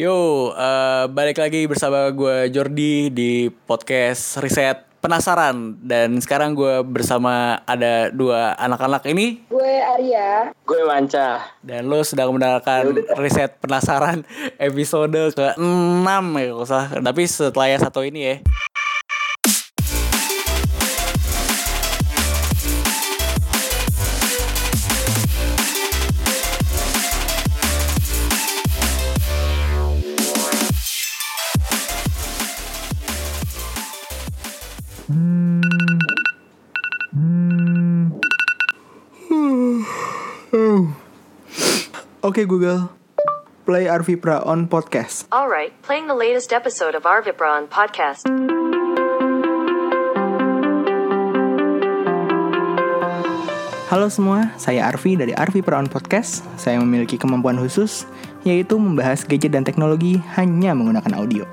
Yo, uh, balik lagi bersama gue Jordi di podcast Riset Penasaran. Dan sekarang gue bersama ada dua anak-anak ini. Gue Arya. Gue Manca Dan lo sedang mendengarkan Riset Penasaran episode ke-6 ya kalau salah. Tapi setelah yang satu ini ya Oke Google, play Arvipra on podcast. Alright, playing the latest episode of Arvipra on podcast. Halo semua, saya Arvi dari Arvipra on podcast. Saya memiliki kemampuan khusus, yaitu membahas gadget dan teknologi hanya menggunakan audio.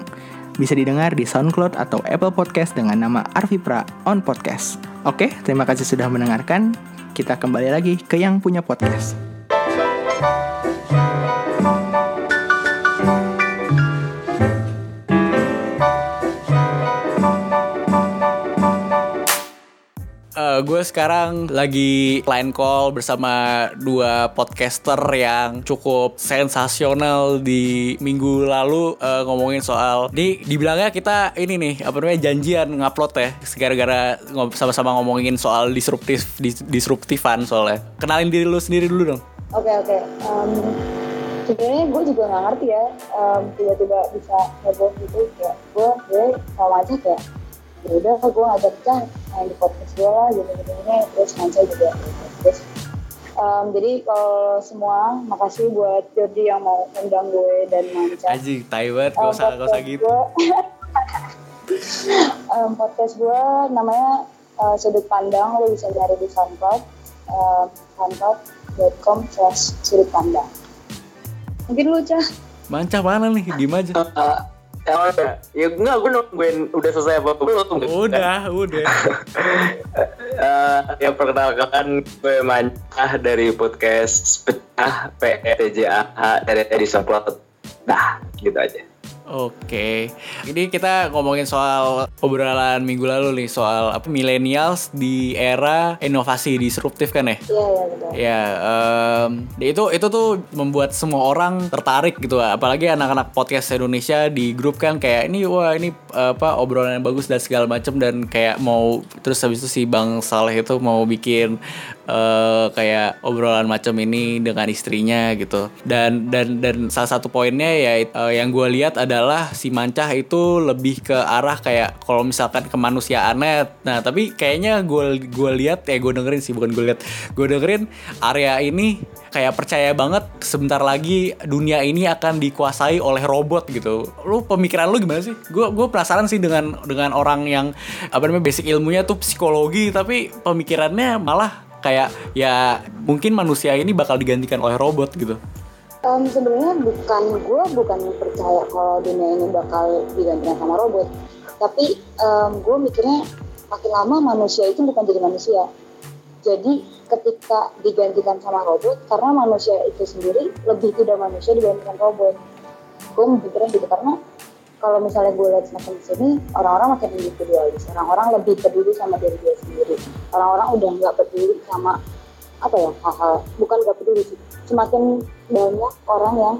Bisa didengar di SoundCloud atau Apple Podcast dengan nama Arvipra on podcast. Oke, terima kasih sudah mendengarkan. Kita kembali lagi ke yang punya podcast. Uh, gue sekarang lagi line call bersama dua podcaster yang cukup sensasional di minggu lalu uh, ngomongin soal ini dibilangnya kita ini nih apa namanya janjian ngupload ya gara-gara sama-sama ngomongin soal disruptif dis, disruptifan soalnya. Kenalin diri lu sendiri dulu dong. Oke okay, oke. Okay. um, sebenarnya gue juga nggak ngerti ya um, tiba-tiba bisa heboh gitu ya gue gue sama aja kayak ya udah gue ngajak Cah main di podcast gue lah gitu gitu ini terus Manca juga. Terus um, jadi kalau semua makasih buat Jordi yang mau undang gue dan Manca Aji, tai banget, gak usah, gak usah gitu. um, podcast gue namanya uh, Sudut Pandang, lo bisa cari di SoundCloud uh, soundcloud.com slash sudut pandang. Mungkin lu Cah Manca mana nih, diem aja. Uh, Oh, ya, ya enggak, gue nungguin udah selesai apa belum? Udah, udah. uh, ya perkenalkan gue Mancah dari podcast Pecah PETJAH dari Edison Plot. Nah, gitu aja. Oke, ini kita ngomongin soal obrolan minggu lalu nih soal apa millennials di era inovasi disruptif kan ya? Iya iya betul. Ya, um, itu itu tuh membuat semua orang tertarik gitu, apalagi anak-anak podcast Indonesia di grup kan kayak ini wah ini apa obrolan yang bagus dan segala macam dan kayak mau terus habis itu si Bang Saleh itu mau bikin uh, kayak obrolan macam ini dengan istrinya gitu dan dan dan salah satu poinnya ya uh, yang gue lihat adalah si Mancah itu lebih ke arah kayak kalau misalkan kemanusiaannya nah tapi kayaknya gue gue lihat ya gue dengerin sih bukan gue lihat gue dengerin area ini kayak percaya banget sebentar lagi dunia ini akan dikuasai oleh robot gitu. Lu pemikiran lu gimana sih? Gue gue penasaran sih dengan dengan orang yang apa namanya basic ilmunya tuh psikologi tapi pemikirannya malah kayak ya mungkin manusia ini bakal digantikan oleh robot gitu. Um, sebenarnya bukan gue bukan percaya kalau dunia ini bakal digantikan sama robot, tapi um, gue mikirnya makin lama manusia itu bukan jadi manusia. Jadi ketika digantikan sama robot, karena manusia itu sendiri lebih tidak manusia dibandingkan robot. Gue mikirnya gitu karena kalau misalnya gue lihat semakin sini orang-orang makin individualis. Orang-orang lebih peduli sama diri dia sendiri. Orang-orang udah nggak peduli sama apa ya hal-hal. Bukan nggak peduli sih. Semakin banyak orang yang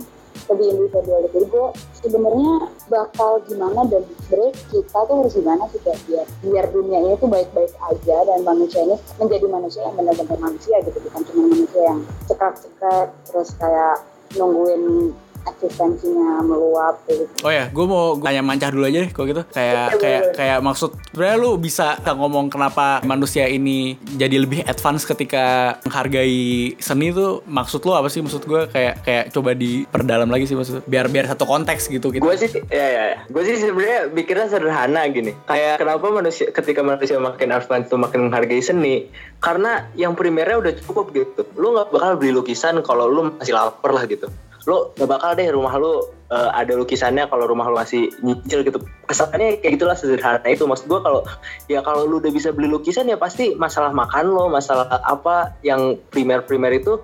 lebih individualis. Jadi gue sebenarnya bakal gimana dan sebenarnya kita tuh harus gimana sih kayak biar biar dunia ini tuh baik-baik aja dan manusia ini menjadi manusia yang benar-benar manusia gitu. Bukan cuma manusia yang cekrek-cekrek terus kayak nungguin eksistensinya meluap gitu. Oh ya, gue mau tanya mancah dulu aja deh kalau gitu. Kayak kayak kayak maksud sebenarnya lu bisa ngomong kenapa manusia ini jadi lebih advance ketika menghargai seni tuh maksud lu apa sih maksud gue kayak kayak coba diperdalam lagi sih maksud biar biar satu konteks gitu gitu. Gue sih ya ya, ya. gue sih sebenarnya mikirnya sederhana gini. Kayak kenapa manusia ketika manusia makin advance tuh makin menghargai seni karena yang primernya udah cukup gitu. Lu nggak bakal beli lukisan kalau lu masih lapar lah gitu lo gak bakal deh rumah lo uh, ada lukisannya kalau rumah lo masih nyicil gitu. Kesannya kayak gitulah sederhana itu. Maksud gue kalau ya kalau lo udah bisa beli lukisan ya pasti masalah makan lo masalah apa yang primer primer itu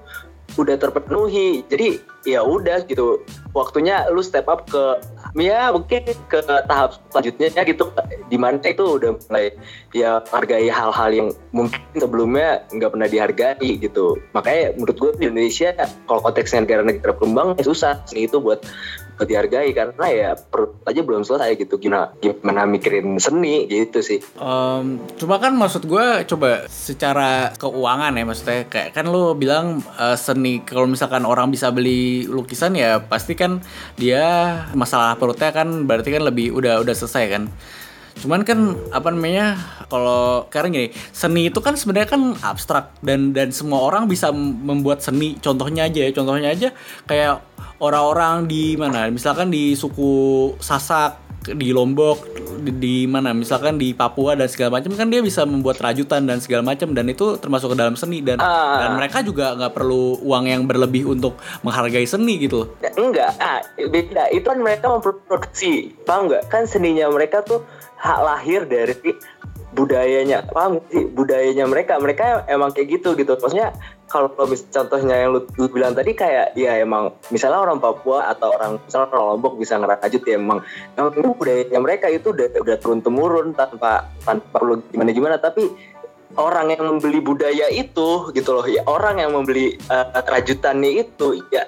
udah terpenuhi. Jadi ya udah gitu. Waktunya lu step up ke ya mungkin ke tahap selanjutnya gitu. Di mana itu udah mulai ya hargai hal-hal yang mungkin sebelumnya nggak pernah dihargai gitu. Makanya menurut gue di Indonesia kalau konteksnya negara-negara berkembang ya susah seni itu buat buat dihargai karena ya perut aja belum selesai gitu. Gimana gimana mikirin seni gitu sih. Em, cuma kan maksud gue coba secara keuangan ya maksudnya kayak kan lo bilang eh, seni kalau misalkan orang bisa beli lukisan ya pasti kan dia masalah perutnya kan berarti kan lebih udah udah selesai kan. Cuman kan apa namanya kalau sekarang gini seni itu kan sebenarnya kan abstrak dan dan semua orang bisa membuat seni. Contohnya aja ya contohnya aja kayak orang-orang di mana misalkan di suku Sasak di Lombok di, di mana misalkan di Papua dan segala macam kan dia bisa membuat rajutan dan segala macam dan itu termasuk ke dalam seni dan Ah. dan mereka juga nggak perlu uang yang berlebih untuk menghargai seni gitu. Ya, enggak, ah, beda. Itu kan mereka memproduksi, paham nggak? Kan seninya mereka tuh hak lahir dari budayanya, paham sih? Budayanya mereka, mereka emang kayak gitu gitu. Maksudnya kalau mis contohnya yang lu, lu bilang tadi kayak ya emang misalnya orang Papua atau orang misalnya orang Lombok bisa ngerajut ya emang emang itu budayanya mereka itu udah udah turun temurun tanpa tanpa perlu gimana gimana tapi orang yang membeli budaya itu gitu loh ya orang yang membeli eh, rajutannya itu ya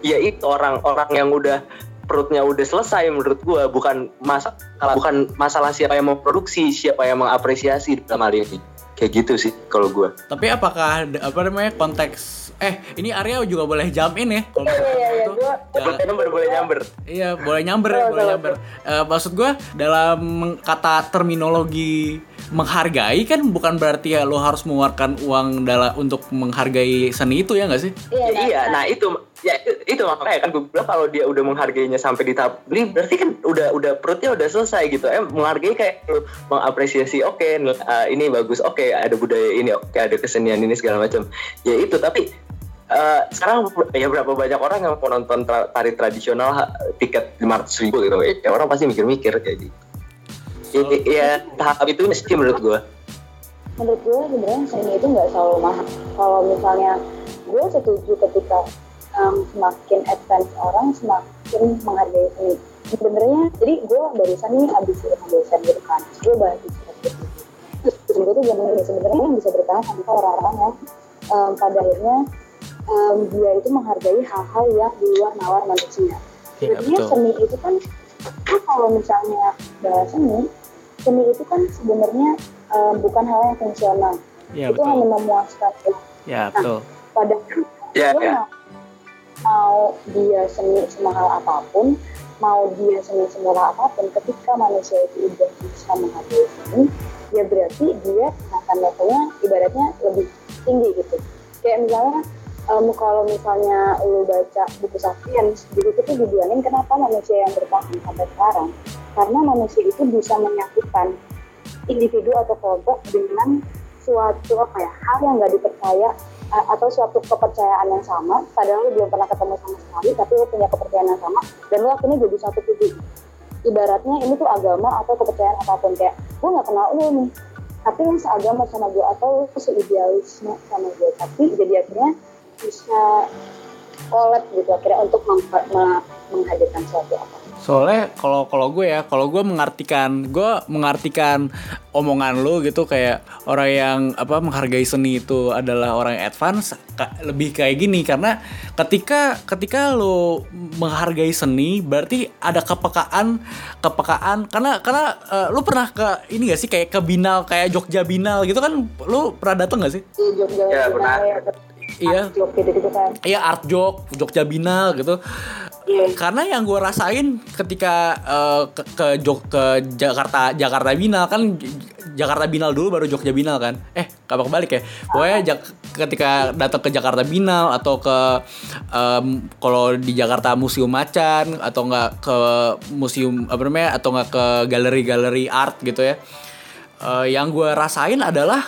ya itu orang-orang yang udah perutnya udah selesai menurut gua bukan masalah bukan masalah siapa yang memproduksi siapa yang mengapresiasi dalam hal ini kayak gitu sih kalau gua. Tapi apakah ada- apa namanya konteks eh ini Arya juga boleh jump in ya? Kalau Iya, iya, iya, itu. gua- Ya, boleh nyamber boleh nyamber. Iya, boleh nyamber, boleh nyamber. Eh, maksud gue dalam kata terminologi menghargai kan? Bukan berarti ya lo harus mengeluarkan uang dalam untuk menghargai seni itu ya nggak sih? Iya, Ya, iya. nah itu ya itu, itu makanya kan gue bilang kalau dia udah menghargainya sampai di tahap beli berarti kan udah udah perutnya udah selesai gitu. Eh menghargai kayak lu mengapresiasi oke eh, ini bagus oke ada budaya ini oke ada kesenian ini segala macam. Ya itu tapi eh, sekarang ya berapa banyak orang yang mau nonton tra- tari tradisional tiket 500 ribu gitu. Ya orang pasti mikir-mikir kayak gitu ya, ya tahap itu mesti menurut gue menurut gue sebenarnya seni itu nggak selalu mahal. Kalau misalnya gue setuju ketika um, semakin advance orang semakin menghargai seni. Sebenarnya, jadi gue barusan nih abis ilmu dosen gitu kan, gue bahas gitu. Terus gue tuh bilang gini, sebenarnya yang bisa bertahan tanpa orang-orang yang um, pada akhirnya um, dia itu menghargai hal-hal yang di luar nalar manusia. Iya, Sebenarnya betul. seni itu kan, kan kalau misalnya bahas seni, seni itu kan sebenarnya um, bukan hal yang fungsional. Iya itu hanya memuaskan ya. Ya betul. pada Ya, ya. mau, mau dia seni semahal apa pun mau dia seni semurah apa pun ketika manusia itu udah bisa menghargai seni ya berarti dia akan levelnya ibaratnya lebih tinggi gitu kayak misalnya em, kalau misalnya lu baca buku Sapiens situ tuh dibilangin kenapa manusia yang bertahan sampai sekarang? Karena manusia itu bisa menyatukan individu atau kelompok dengan suatu apa ya hal yang nggak dipercaya atau suatu kepercayaan yang sama padahal lu belum pernah ketemu sama sekali tapi lu punya kepercayaan yang sama dan lu akhirnya jadi satu tujuh ibaratnya ini tuh agama atau kepercayaan apa pun kayak gue nggak kenal lu nih. Tapi lu seagama sama gue atau lu seidealisme sama gue tapi jadi akhirnya bisa collab gitu akhirnya untuk meng- me- menghadirkan suatu apa. Soalnya kalau kalau gue ya, kalau gue mengartikan, gue mengartikan omongan lo gitu kayak orang yang apa menghargai seni itu adalah orang yang advance, ka- lebih kayak gini. Karena ketika ketika lo menghargai seni berarti ada kepekaan kepekaan. Karena karena eh, lo pernah ke ini gak sih kayak ke binal kayak Jogja binal gitu kan? Lo pernah datang gak sih? Jogja Ya, ya, Iya. Jogja gitu, gitu kan Iya art joke, Jogja Binal gitu. Iya. Karena yang gue rasain ketika eh, ke, ke Jog ke Jakarta Jakarta Binal kan Jakarta Binal dulu baru Jogja Binal kan. Eh, kabar kebalik ya. Pokoknya Jak- ketika datang ke Jakarta Binal atau ke em, kalau di Jakarta Museum Macan atau enggak ke museum apa namanya atau enggak ke galeri-galeri art gitu ya. Eh, yang gue rasain adalah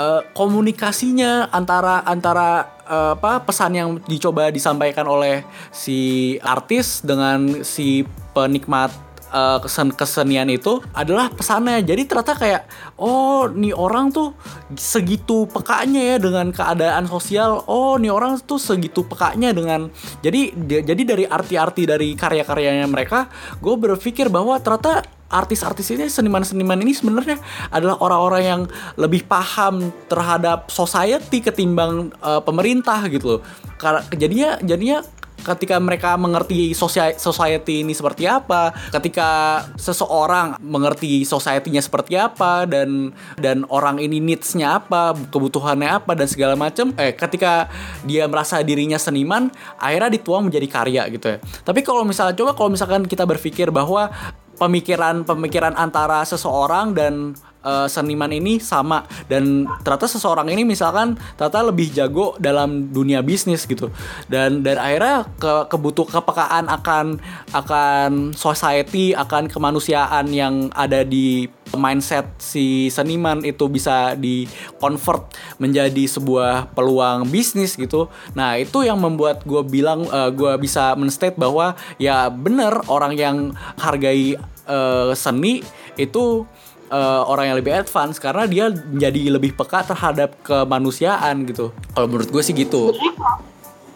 eh, komunikasinya antara antara eh, apa pesan yang dicoba disampaikan oleh si artis dengan si penikmat eh, kesen kesenian itu adalah pesannya. Jadi ternyata kayak oh nih orang tuh segitu pekanya ya dengan keadaan sosial. Oh nih orang tuh segitu pekanya dengan jadi jadi dari arti-arti dari karya-karyanya mereka, gue berpikir bahwa ternyata artis-artis ini seniman-seniman ini sebenarnya adalah orang-orang yang lebih paham terhadap society ketimbang eh, pemerintah gitu loh. Karena jadinya jadinya ketika mereka mengerti society ini seperti apa, ketika seseorang mengerti society-nya seperti apa dan dan orang ini needs-nya apa, kebutuhannya apa dan segala macam, eh ketika dia merasa dirinya seniman, akhirnya dituang menjadi karya gitu ya. Tapi kalau misalnya coba kalau misalkan kita berpikir bahwa pemikiran-pemikiran antara seseorang dan eh, seniman ini sama. Dan ternyata seseorang ini misalkan ternyata lebih jago dalam dunia bisnis gitu. Dan dan akhirnya ke kebutuh kepekaan akan akan society akan kemanusiaan yang ada di mindset si seniman itu bisa di convert menjadi sebuah peluang bisnis gitu. Nah itu yang membuat gue bilang gue bisa menstate bahwa ya bener orang yang hargai eh, seni itu eh, orang yang lebih advance karena dia menjadi lebih peka terhadap kemanusiaan gitu. Kalau menurut gue sih gitu.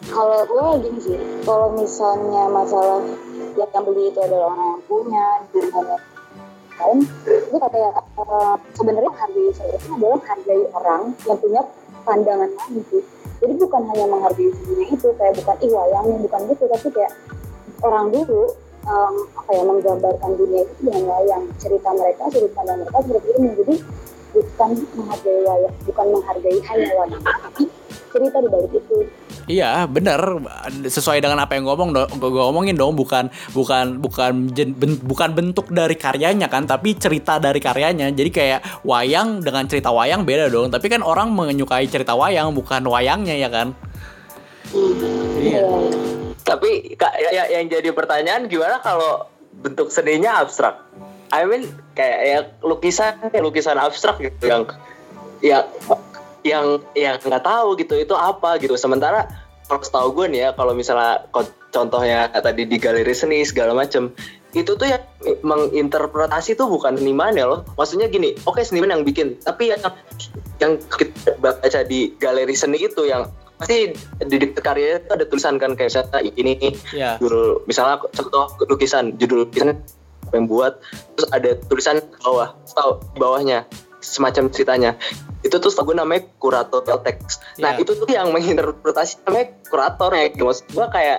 kalau gue gini sih kalau misalnya masalah yang beli itu adalah orang yang punya lain itu kata ya eh, sebenarnya hargai saya itu adalah hargai orang yang punya pandangan lain sih jadi bukan hanya menghargai dunia itu kayak bukan ih wayangnya bukan gitu tapi kayak orang dulu em, apa ya menggambarkan dunia itu dengan wayang cerita mereka sudut pandang mereka seperti ini jadi bukan menghargai wayang bukan menghargai hanya wayang cerita di balik itu Iya, bener. Sesuai dengan apa yang ngomong gue ngomongin dong bukan bukan bukan bukan bentuk dari karyanya kan, tapi cerita dari karyanya. Jadi kayak wayang dengan cerita wayang beda dong. Tapi kan orang menyukai cerita wayang bukan wayangnya ya kan. Iya. Iya. Tapi Kak, ya, ya- yang jadi pertanyaan gimana kalau bentuk seninya abstrak? I mean kayak ya lukisan kayak lukisan abstrak gitu yang yang yang yang nggak tahu gitu itu apa gitu. Sementara kalau setahu gue nih ya kalau misalnya contohnya tadi di galeri seni segala macem itu tuh yang menginterpretasi tuh bukan seniman ya loh. Maksudnya gini, oke seniman yang bikin, tapi yang yang kita baca di galeri seni itu yang pasti di dekat karyanya itu ada tulisan kan kayak misalnya ini Iya. judul misalnya contoh lukisan judul lukisan apa yang buat terus ada tulisan bawah tahu bawahnya semacam ceritanya. Itu tuh gue namanya kurator teks. Nah Iya. itu tuh yang menginterpretasi namanya kurator ya maksud gue kayak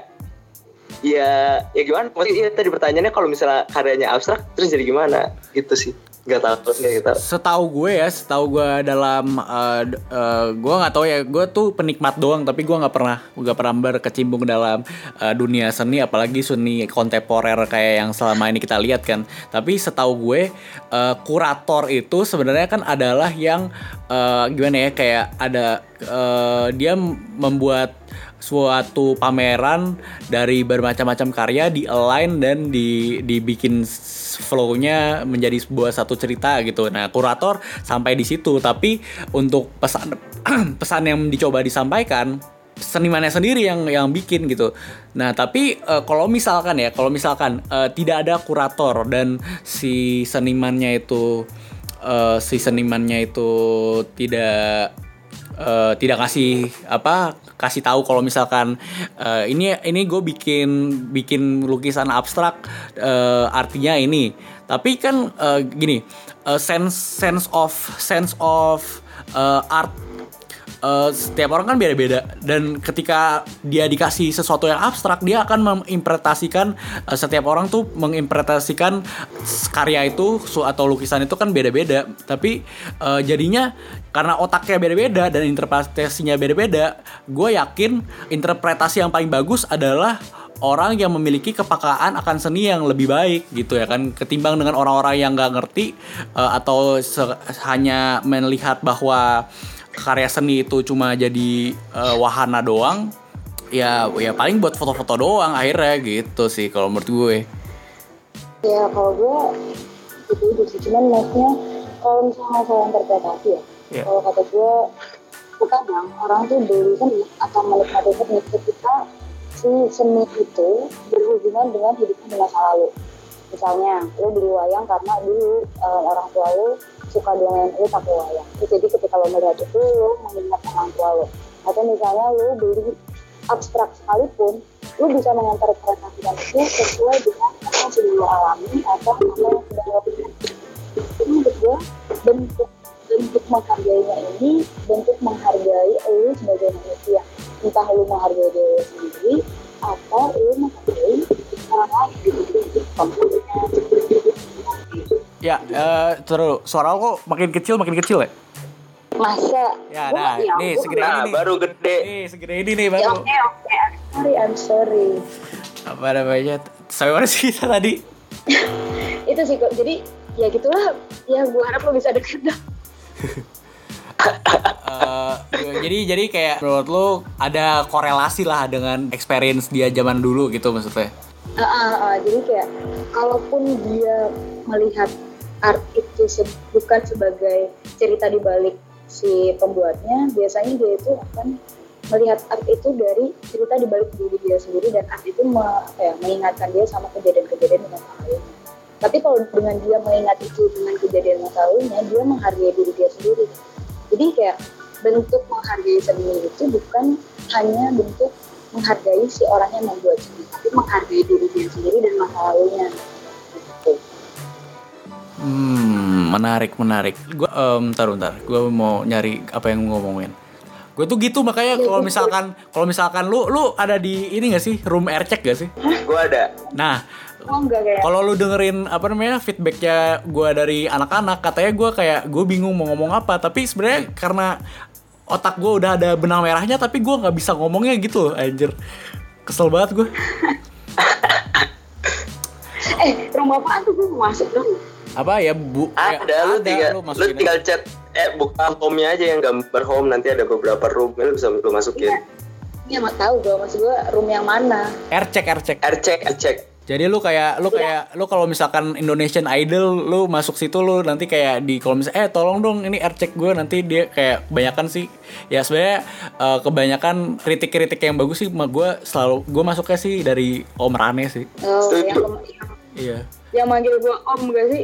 ya ya gimana? Maksudnya iya, tadi pertanyaannya kalau misalnya karyanya abstrak terus jadi gimana? Gitu sih nggak tahu nggak gitu Setahu gue ya, setahu gue dalam d- eh, gue nggak tahu ya, gue tuh penikmat doang, tapi gue nggak pernah nggak pernah berkecimpung dalam eh, dunia seni, apalagi seni kontemporer kayak yang selama ini kita lihat kan. Tapi setahu gue eh, kurator itu sebenarnya kan adalah yang eh, gimana ya, kayak ada eh, dia membuat suatu pameran dari bermacam-macam karya di align dan di dibikin flow-nya menjadi sebuah satu cerita gitu. Nah, kurator sampai di situ, tapi untuk pesan pesan yang dicoba disampaikan senimannya sendiri yang yang bikin gitu. Nah, tapi eh, kalau misalkan ya, kalau misalkan eh, tidak ada kurator dan si senimannya itu eh, si senimannya itu tidak eh, tidak kasih apa kasih tahu kalau misalkan eh, ini ini gue bikin bikin lukisan abstrak eh, artinya ini. Tapi kan eh, gini eh, sense sense of sense of eh, art eh, setiap orang kan beda-beda. Dan ketika dia dikasih sesuatu yang abstrak dia akan menginterpretasikan eh, setiap orang tuh menginterpretasikan karya itu atau lukisan itu kan beda-beda. Tapi eh, jadinya karena otaknya beda-beda dan interpretasinya beda-beda gue yakin interpretasi yang paling bagus adalah orang yang memiliki kepekaan akan seni yang lebih baik gitu ya kan. Ketimbang dengan orang-orang yang nggak ngerti eh, atau hanya melihat bahwa karya seni itu cuma jadi eh, wahana doang ya ya paling buat foto-foto doang akhirnya gitu sih kalau menurut gue Ya kalau gue itu itu sih cuman maksudnya kalau misalnya masalah interpretasi ya, Iya. kalau kata gue kadang orang tuh beli seni atau menikmati seni ketika si seni itu berhubungan dengan hidupnya di masa lalu. Misalnya lu beli wayang karena dulu eh, orang tua lu suka dongeng lu pakai wayang. Jadi ketika lo melihat itu lu mengingat orang tua lu. Atau misalnya lu beli abstrak sekalipun lu bisa menginterpretasikan itu sesuai dengan apa yang sudah lo alami atau apa yang sudah lo lihat itu menurut gue bentuk bentuk menghargainya ini bentuk menghargai lu sebagai manusia. Entah lu menghargai diri lu sendiri atau lu menghargai Ya, eh terus suara lo kok makin kecil makin kecil ya? masa Ya, nah, ya nih segede Nah, ini nih. baru gede. Nih, segede ini nih ya baru. oke oke I'm sorry I'm sorry Apa namanya? Sampai mana sih kita tadi? itu sih kok jadi ya gitulah ya gue harap lo bisa deket dah Eh, jadi jadi kayak menurut lo ada korelasi lah dengan experience dia zaman dulu gitu maksudnya. Ah, ah, ah. jadi kayak kalaupun dia melihat art itu se- bukan sebagai cerita di balik si pembuatnya, biasanya dia itu akan melihat art itu dari cerita di balik diri dia sendiri dan art itu me- ya, mengingatkan dia sama kejadian-kejadian di masa lalunya. Tapi kalau dengan dia mengingat itu dengan kejadian masa lalunya, dia menghargai diri dia sendiri. Jadi kayak bentuk menghargai seni itu bukan hanya bentuk menghargai si orang yang membuat seni, tapi menghargai diri dia sendiri dan masa lalunya. Gitu. Hmm, menarik menarik. Gue um, bentar bentar. Gue mau nyari apa yang gue ngomongin. Gue tuh gitu makanya kalau misalkan kalau misalkan lu lu ada di ini gak sih room air check gak sih? Gue ada. Nah, Oh enggak kayak kalau lu dengerin apa namanya feedbacknya gue dari anak-anak katanya gue kayak gue bingung mau ngomong apa tapi sebenarnya karena otak gue udah ada benang merahnya tapi gue nggak bisa ngomongnya gitu loh anjir kesel banget gue eh rumah apaan tuh gue mau masuk dong. apa ya bu ya, Ada, lu tinggal lu, masukin tinggal aja. chat eh buka home-nya aja yang gambar home nanti ada beberapa room lu bisa lu masukin. Iya mau tahu gue maksud gue room yang mana. air check air check R check, R check. Jadi lu kayak lu kayak lu kalau misalkan Indonesian Idol lu masuk situ lu nanti kayak di kalau misalnya eh tolong dong ini air check gue nanti dia kayak kebanyakan sih ya sebenarnya eh, kebanyakan kritik-kritik yang bagus sih mah gue selalu gue masuknya sih dari Om Rane sih. Oh, yang, yang, Iya. yang manggil gue om gak sih?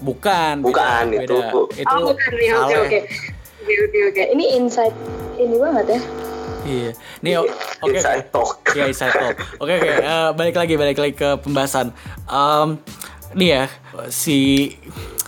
Bukan. Bukan, itu. Itu oh bukan nih, oke Saleh. oke. Oke oke oke. Ini insight ini banget ya. Iya. Nih oke. Inside talk. Iya inside talk. Oke oke. Eh, balik lagi balik lagi ke pembahasan. Em nih ya si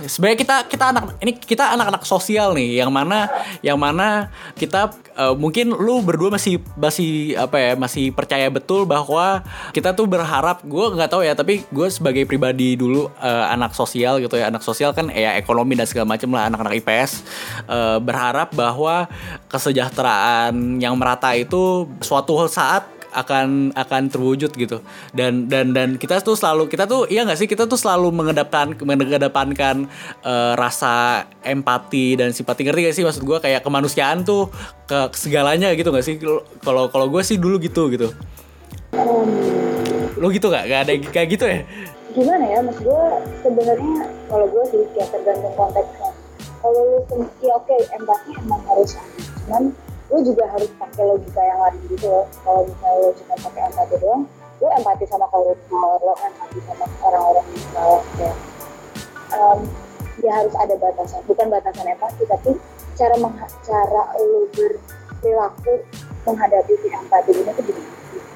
sebenarnya kita kita anak ini kita anak-anak sosial nih yang mana yang mana kita eh, mungkin lu berdua masih masih apa ya masih percaya betul bahwa kita tuh berharap gue nggak tahu ya tapi gue sebagai pribadi dulu eh, anak sosial gitu ya anak sosial kan ya ekonomi dan segala macam lah anak-anak IPS eh, berharap bahwa kesejahteraan yang merata itu suatu saat akan akan terwujud gitu. Dan dan dan kita tuh selalu kita tuh iya nggak sih? Kita tuh selalu mengedepan mengedepankan eh, rasa empati dan simpati. Ngerti gak sih maksud gue kayak kemanusiaan tuh ke segalanya gitu nggak sih? Kalau kalau gue sih dulu gitu gitu. Lo gitu gak? Gak ada kayak gitu ya? Gimana ya, mas gue sebenarnya kalau gue sih kayak tergantung konteksnya. Kalau lu ya oke empati emang harus cuman lu juga harus pakai logika yang lain gitu loh. Kalau misalnya lu cuma pakai empati doang, lu empati sama koruptor, lu empati sama orang-orang yang salah kayak em, ya harus ada batasan. Bukan batasan empati tapi cara mengha- cara lu berperilaku menghadapi si empati ini tuh jadi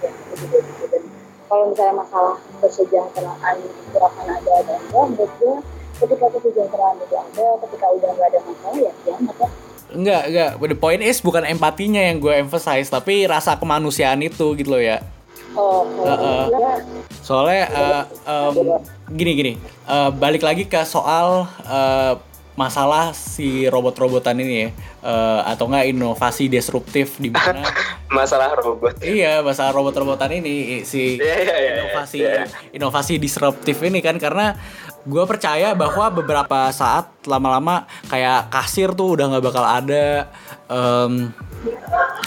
ya, begitu gitu dan kalau misalnya masalah kesejahteraan itu akan ada ada enggak menurut gue ketika kesejahteraan itu ada ketika udah nggak ada masalah ya kiamat ya Enggak, enggak. The point is bukan empatinya yang gue emphasize, tapi rasa kemanusiaan itu gitu loh ya. oh Heeh. kalau ya Soalnya eh, em, gini gini, eh, balik lagi ke soal eh, masalah si robot-robotan ini ya, eh, atau enggak inovasi disruptif di mana? Masalah robot. iya, masalah robot-robotan ini si Iya, iya, iya, inovasi iya. inovasi disruptif ini kan karena gue percaya bahwa beberapa saat lama-lama kayak kasir tuh udah nggak bakal ada em,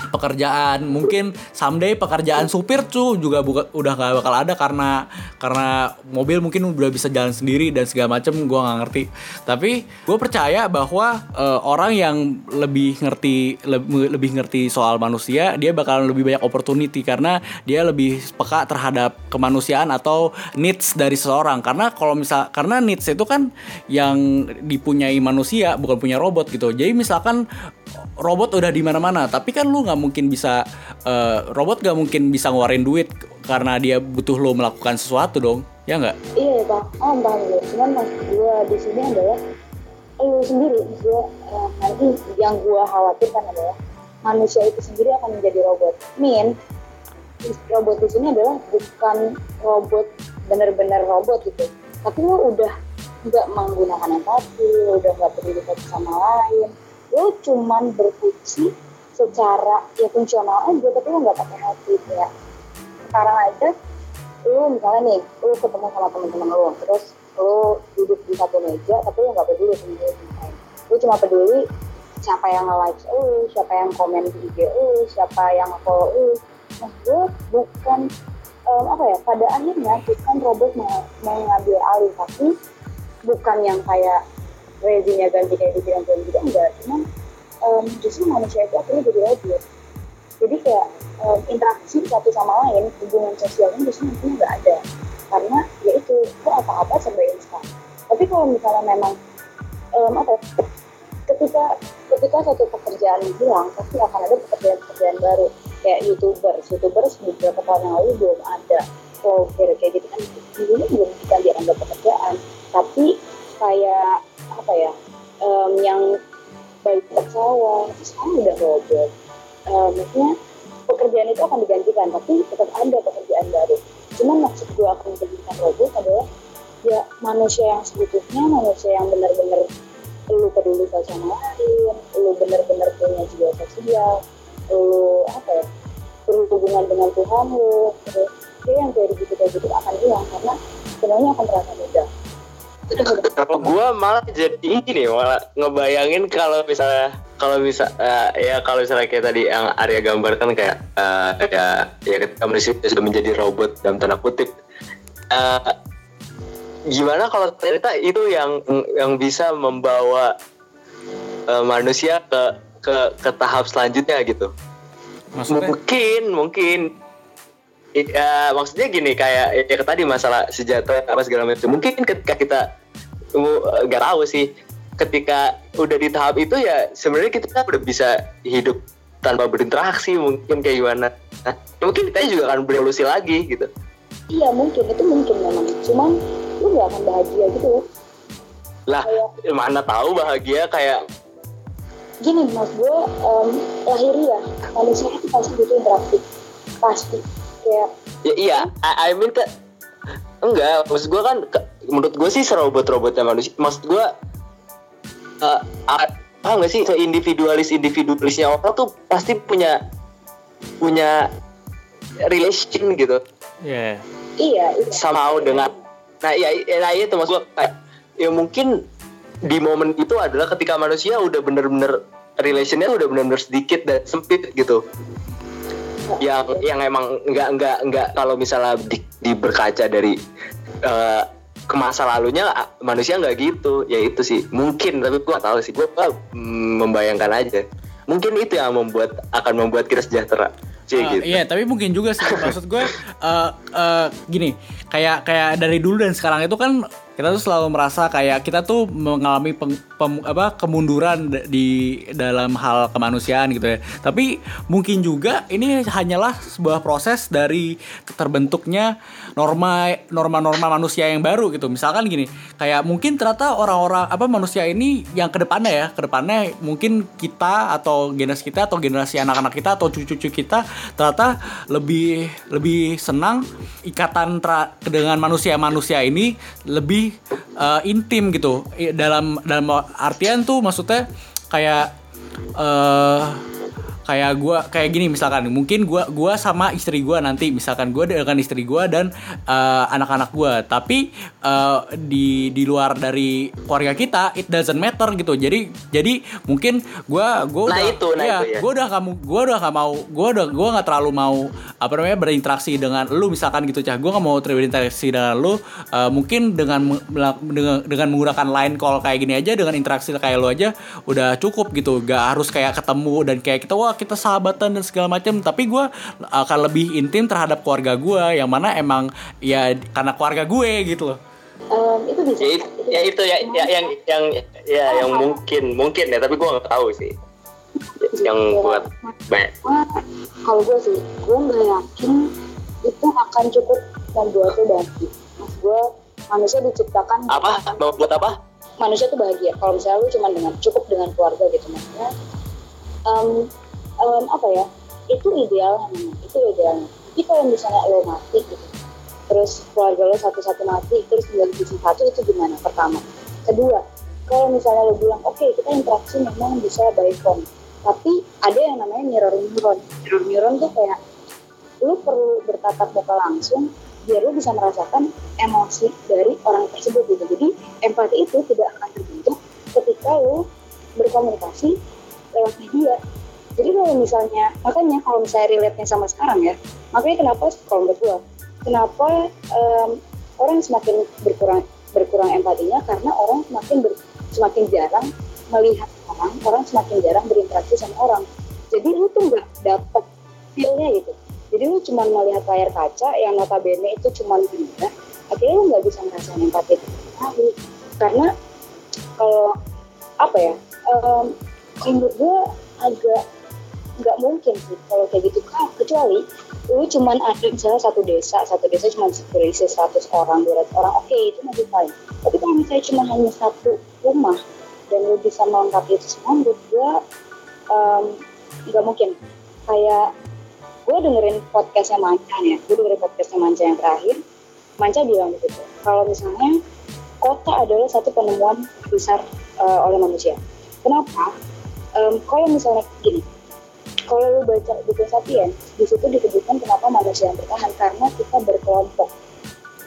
pekerjaan mungkin someday pekerjaan supir tuh juga buka, udah nggak bakal ada karena karena mobil mungkin udah bisa jalan sendiri dan segala macem gue nggak ngerti. Tapi gue percaya bahwa eh, orang yang lebih ngerti lebih, lebih ngerti soal manusia dia bakalan lebih banyak opportunity karena dia lebih peka terhadap kemanusiaan atau needs dari seseorang. Karena kalau misal karena needs itu kan yang dipunyai manusia bukan punya robot gitu. Jadi misalkan robot udah di mana-mana tapi kan lu nggak mungkin bisa eh, robot nggak mungkin bisa ngeluarin duit karena dia butuh lo melakukan sesuatu dong ya nggak Iya pak, oh paham gue. Cuman maksud gue di sini adalah lu sendiri, gue eh, yang gue khawatirkan adalah manusia itu sendiri akan menjadi robot. Min, robot di sini adalah bukan robot bener-bener robot gitu, tapi lu udah nggak menggunakan empati, udah nggak peduli sama lain, lu cuman berfungsi secara ya fungsional aja, tapi lu nggak pakai hati ya. Sekarang aja lu misalnya nih lu ketemu sama temen-temen lu terus lu duduk di satu meja tapi lu nggak peduli sama dia lu cuma peduli siapa yang nge-like lu siapa yang komen di IG lu siapa yang follow lu nah gue bukan em, apa ya pada akhirnya bukan robot mau mengambil alih tapi bukan yang kayak rezinya ganti kayak gitu yang gitu enggak. Cuman em, justru manusia itu akhirnya jadi robot. Jadi kayak em, interaksi satu sama lain hubungan sosialnya justru nantinya nggak ada. Karena ya itu kok apa-apa serba instan. Tapi kalau misalnya memang em, apa ya, ketika ketika satu pekerjaan hilang pasti akan ada pekerjaan-pekerjaan baru. Kayak youtubers youtubers beberapa tahun yang lalu belum ada vlogger kayak gitu kan. Dulu belum bisa dianggap pekerjaan tapi kayak apa ya em, yang baik pesawat sekarang udah robot. Eh, maksudnya pekerjaan itu akan digantikan tapi tetap ada pekerjaan baru. Cuman maksud gue akan menjadikan robot adalah ya manusia yang seutuhnya manusia yang benar-benar lu peduli sama lain lu benar-benar punya jiwa sosial lu apa ya berhubungan dengan Tuhan lu terus ya yang kayak gitu kayak gitu akan hilang karena sebenarnya akan terasa mudah Kalau gue malah jadi ini malah ngebayangin kalau misalnya kalau bisa eh, ya kalau misalnya kayak tadi yang Arya gambarkan kayak eh, ya ya ketika manusia sudah menjadi robot dalam tanda kutip. Eh, gimana kalau ternyata itu yang yang bisa membawa eh, manusia ke ke ke tahap selanjutnya gitu? Maksudnya? Mungkin mungkin. Ya maksudnya gini kayak ya tadi masalah sejahtera apa segala macam. Mungkin ketika kita nggak tahu sih. Ketika udah di tahap itu ya sebenarnya kita udah bisa hidup tanpa berinteraksi mungkin kayak gimana. Nah, mungkin kita juga akan berevolusi lagi gitu. Iya mungkin. Itu mungkin memang. Cuman lu gak akan bahagia gitu loh. Lah Kayak- mana tahu bahagia kayak gini mas gue em, lahiriah manusia itu pasti butuh interaksi. Pasti. Kayak ya iya I, I mean ke enggak. Maksud gue kan ke- menurut gue sih serobot-robotnya manusia. Maksud gue uh, ah nggak sih? Seindividualis individualisnya orang tuh pasti punya punya relation gitu. Ya iya iya. Somehow dengan nah iya iya, nah itu maksud gue kayak ya mungkin di momen itu adalah ketika manusia udah bener-bener relationnya udah bener-bener sedikit dan sempit gitu. Yang yang emang nggak nggak nggak kalau misalnya di, di berkaca dari eh, ke masa lalunya manusia nggak gitu. Ya itu sih. Mungkin tapi gua nggak tahu sih. Gua gua, mm, membayangkan aja. Mungkin itu yang membuat akan membuat kita sejahtera. Sih Uh, gitu. Iya, tapi mungkin juga sih. Maksud gue eh, eh, gini, kayak kayak dari dulu dan sekarang itu kan kita tuh selalu merasa kayak kita tuh mengalami peng- pem- apa kemunduran di dalam hal kemanusiaan gitu ya. Tapi mungkin juga ini hanyalah sebuah proses dari terbentuknya norma norma-norma manusia yang baru gitu. Misalkan gini, kayak mungkin ternyata orang-orang apa manusia ini yang ke depannya ya, ke depannya mungkin kita atau generasi kita atau generasi anak-anak kita atau cucu-cucu kita ternyata lebih lebih senang ikatan tra- dengan manusia-manusia ini lebih eh, intim gitu. Dalam dalam artian tuh maksudnya kayak eh kayak gua kayak gini misalkan mungkin gua gua sama istri gua nanti misalkan gua dengan istri gua dan eh, anak-anak gua. Tapi eh, di di luar dari keluarga kita it doesn't matter gitu. Jadi jadi mungkin gua gua Nah, udah itu, nah iya, itu ya. gua udah kamu gua udah gak mau gua udah gua nggak terlalu mau apa namanya berinteraksi dengan lu misalkan gitu cah. Gua nggak mau berinteraksi dengan lu eh, mungkin dengan dengan dengan menggunakan line call kayak gini aja dengan interaksi kayak lu aja udah cukup gitu. Gak harus kayak ketemu dan kayak kita wah kita sahabatan dan segala macam tapi gua akan lebih intim terhadap keluarga gua yang mana emang ya karena keluarga gue gitu loh. Em, itu bisa. Ya, it- ya itu ya, ya yang yang ya yang mungkin mungkin ya tapi gua nggak tahu sih. Yang buat banyak kalau gue sih gue nggak yakin itu akan cukup membuat lo bahagia. Mas gue manusia diciptakan apa? Mau buat apa? Manusia tuh bahagia. Kalau misalnya lu cuma dengan cukup dengan keluarga gitu maksudnya em, em, apa ya itu ideal itu idealnya tapi kalau misalnya lo mati gitu terus keluarga lo satu-satu mati terus tinggal di satu itu gimana? Pertama. Kedua kalau misalnya lo bilang oke kita interaksi memang bisa by phone tapi ada yang namanya mirror neuron. Mirror neuron tuh kayak lu perlu bertatap muka langsung biar lu bisa merasakan emosi dari orang tersebut gitu. Jadi empati itu tidak akan terbentuk ketika lu berkomunikasi lewat media jadi kalau misalnya makanya kalau misalnya relate-nya sama sekarang ya makanya kenapa kalau menurut gua? Kenapa em, orang semakin berkurang berkurang empatinya? Karena orang semakin ber- semakin jarang melihat orang orang semakin jarang berinteraksi sama orang. Jadi lu tuh nggak dapet feel-nya gitu. Jadi lu cuma melihat layar kaca yang notabene itu cuma benda akhirnya lu nggak bisa ngerasain empati itu karena kalau apa ya kalau menurut gue agak nggak mungkin sih kalau kayak gitu. Kan kecuali lu cuman ada misalnya satu desa satu desa cuma berisi 100 orang 200 orang oke itu masih fine. Tapi kalau misalnya cuma hanya satu rumah dan lu bisa melengkapi itu semua menurut gue nggak mungkin. Kayak gue dengerin podcastnya Manca ya. Gue dengerin podcastnya Manca yang terakhir. Manca bilang gitu kalau misalnya kota adalah satu penemuan besar eh, oleh manusia. Kenapa? Em, kalau misalnya gini kalau lu baca buku Sapiens di situ disebutkan kenapa manusia yang bertahan karena kita berkelompok.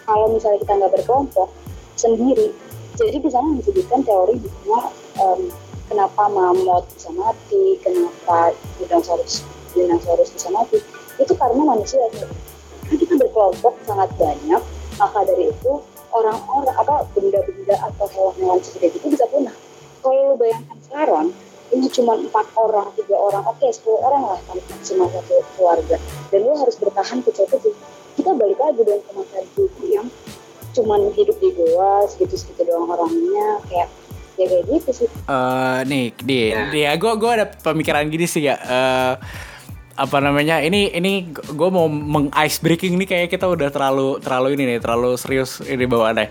Kalau misalnya kita nggak berkelompok sendiri jadi di sana disebutkan teori bahwa em, kenapa mamut bisa mati kenapa dinosaurus dinosaurus bisa mati itu karena manusia. Karena kita berkelompok sangat banyak maka dari itu orang-orang apa benda-benda atau hewan-hewan seperti itu bisa punah. Kalau lu bayangkan sekarang ini cuma empat orang tiga orang. Oke sepuluh orang lah paling maksimal satu keluarga. Dan lu harus bertahan kecil-kecil kita balik lagi dengan ke masa dulu yang cuman hidup di goa segitu-segitu doang orangnya. Kayak ya kayak gitu sih. Eh nih, di, Ya. dia gue gue ada pemikiran gini sih ya. Eh apa namanya ini ini gue mau meng ice breaking nih kayak kita udah terlalu terlalu ini nih terlalu serius ini bawaannya.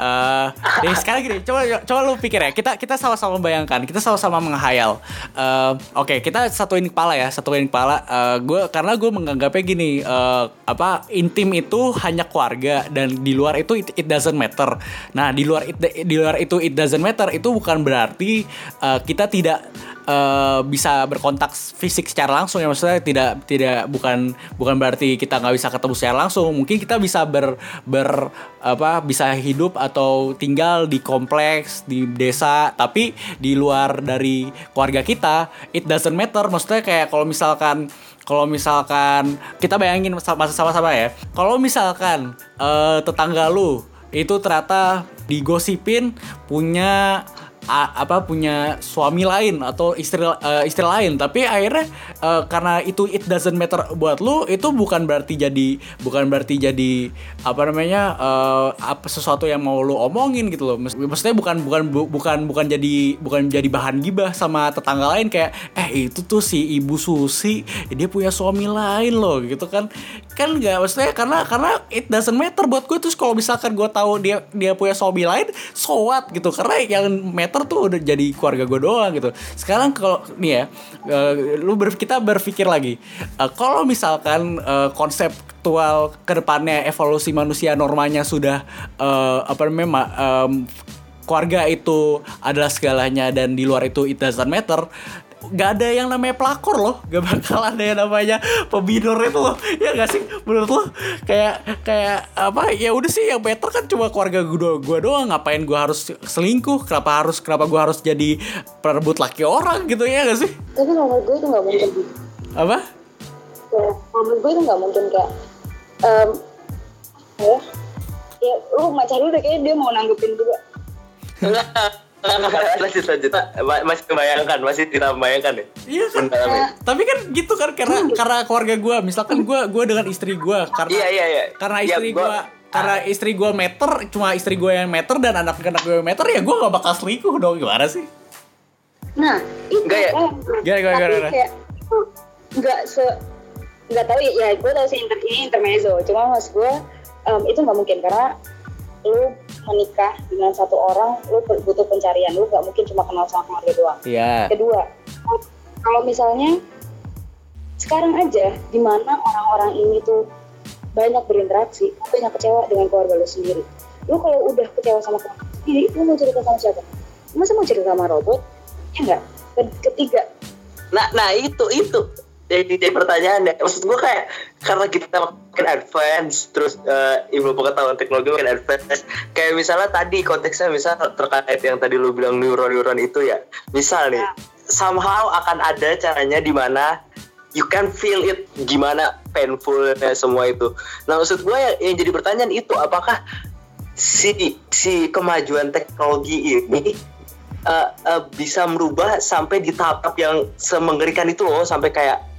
Eh nih sekarang gini coba coba lu pikir ya kita kita sama-sama membayangkan kita sama-sama menghayal. Eh Oke kita satuin kepala ya satuin kepala. Eh gue karena gue menganggapnya gini eh apa intim itu hanya keluarga dan di luar itu it, it doesn't matter. Nah di luar it, di luar itu it doesn't matter itu bukan berarti eh, kita tidak eh, bisa berkontak fisik secara langsung ya maksudnya tidak tidak bukan bukan berarti kita nggak bisa ketemu secara langsung. Mungkin kita bisa ber ber apa bisa hidup atau tinggal di kompleks di desa. Tapi di luar dari keluarga kita it doesn't matter. Maksudnya kayak kalau misalkan kalau misalkan kita bayangin sama- sama-sama ya. Kalau misalkan eh, tetangga lu itu ternyata digosipin punya a- apa punya suami lain atau istri eh, istri lain. Tapi akhirnya eh, karena itu it doesn't matter buat lu itu bukan berarti jadi bukan berarti jadi apa namanya eh, apa sesuatu yang mau lu omongin gitu loh. Maksud- maksudnya bukan bukan bu- bukan bukan jadi bukan jadi bahan gibah sama tetangga lain kayak eh itu tuh si ibu Susi dia punya suami lain loh gitu kan kan nggak maksudnya karena karena it doesn't matter buat gue terus kalau misalkan gue tahu dia dia punya suami lain so what gitu. Karena yang matter tuh udah jadi keluarga gue doang gitu. Sekarang kalau nih ya eh, lu ber, kita berpikir lagi. Eh, kalau misalkan eh, konseptual ke depannya evolusi manusia normanya sudah eh, apa namanya ma- em, keluarga itu adalah segalanya dan di luar itu it doesn't matter nggak ada yang namanya pelakor loh. Gak bakal ada yang namanya pembinor itu loh. Ya gak sih? Menurut lo kayak kayak apa? Ya udah sih yang better kan cuma keluarga gue gua doang. Ngapain gue harus selingkuh? Kenapa harus kenapa gue harus jadi perebut laki orang gitu? Ya gak sih? Tapi kalau menurut gue itu nggak mungkin. Apa? Kalau menurut gue itu nggak mungkin kayak apa ya? Ya lu macam lu udah kayaknya dia mau nanggepin juga. lanjut lanjut Ma- masih membayangkan masih tidak membayangkan ya Iya kan. Mendalami. Tapi kan gitu kan karena karena keluarga gue, misalkan gue gue dengan istri gue karena iya iya iya karena Ya, istri gua- gue karena istri gue meter cuma istri gue yang meter dan anak-anak gue yang meter ya gue gak bakal selingkuh dong gimana sih? Nah, itu Enggak ya? gimana, Tapi gimana? kayak itu enggak se enggak tahu ya, ya gue tahu sih inter, ini intermezzo. Cuma mas gue em, itu nggak mungkin karena lu menikah dengan satu orang, lu butuh pencarian, lu nggak mungkin cuma kenal sama keluarga doang. Iya. Kedua, kalau misalnya sekarang aja di mana orang-orang ini tuh banyak berinteraksi, lu banyak kecewa dengan keluarga lu sendiri. Lu kalau udah kecewa sama keluarga lu sendiri, lu mau cerita sama siapa? Masa mau cerita sama robot? Ya enggak. Ke- Ketiga, Nah, nah itu itu jadi, jadi pertanyaan ya. Maksud gue kayak karena kita makin advance, terus eh, ilmu pengetahuan teknologi makin advance. Kayak misalnya tadi konteksnya misal terkait yang tadi lu bilang neuron-neuron itu ya. Misal nih, somehow akan ada caranya di mana you can feel it gimana painfulnya semua itu. Nah maksud gue yang, yang jadi pertanyaan itu apakah si si kemajuan teknologi ini uh, uh, bisa merubah sampai di tahap yang semengerikan itu loh sampai kayak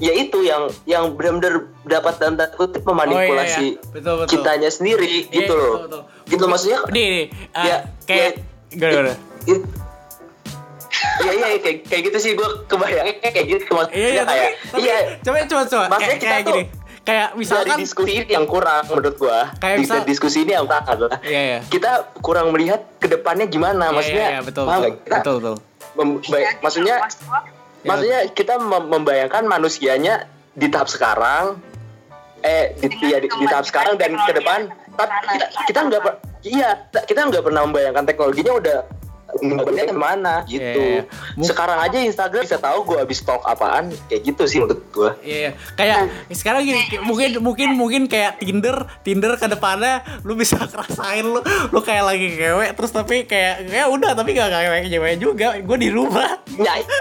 ya itu yang yang benar-benar dapat tanda kutip memanipulasi Oh, iya, iya. Betul, betul. kitanya sendiri Iya, gitu iya, loh betul, betul. gitu maksudnya Nih, nih uh, Ya, kayak ya. gimana, gimana? it- Iya iya kayak kayak gitu sih gue kebayangnya kayak gitu maksudnya Iya, iya, kayak tapi iya coba coba coba Maksudnya kayak, kita kayak tuh gini. Kayak dari misalkan diskusi ini yang kurang menurut gua Kayak di misal- diskusi ini yang kurang adalah Iya, iya. kita kurang melihat ke depannya gimana Iya, maksudnya iya, iya, betul, betul? Kita betul, betul. mem- bay- maksudnya Ya. Maksudnya kita mem- membayangkan manusianya di tahap sekarang eh di, ya, di, di tahap sekarang dan ke depan kita, kita nggak per- iya kita nggak pernah membayangkan teknologinya udah Benernya ke mana? Gitu. Iya, iya. Sekarang aja Instagram bisa tahu gue habis stalk apaan. Kayak gitu sih menurut gue Iya, iya. kayak sekarang gini, mungkin mungkin mungkin kayak Tinder, Tinder ke depannya lu bisa ngerasain lu lu kayak lagi cewek terus tapi kayak kayak udah tapi gak kayak cewek juga, gue di rumah. Nah, itu,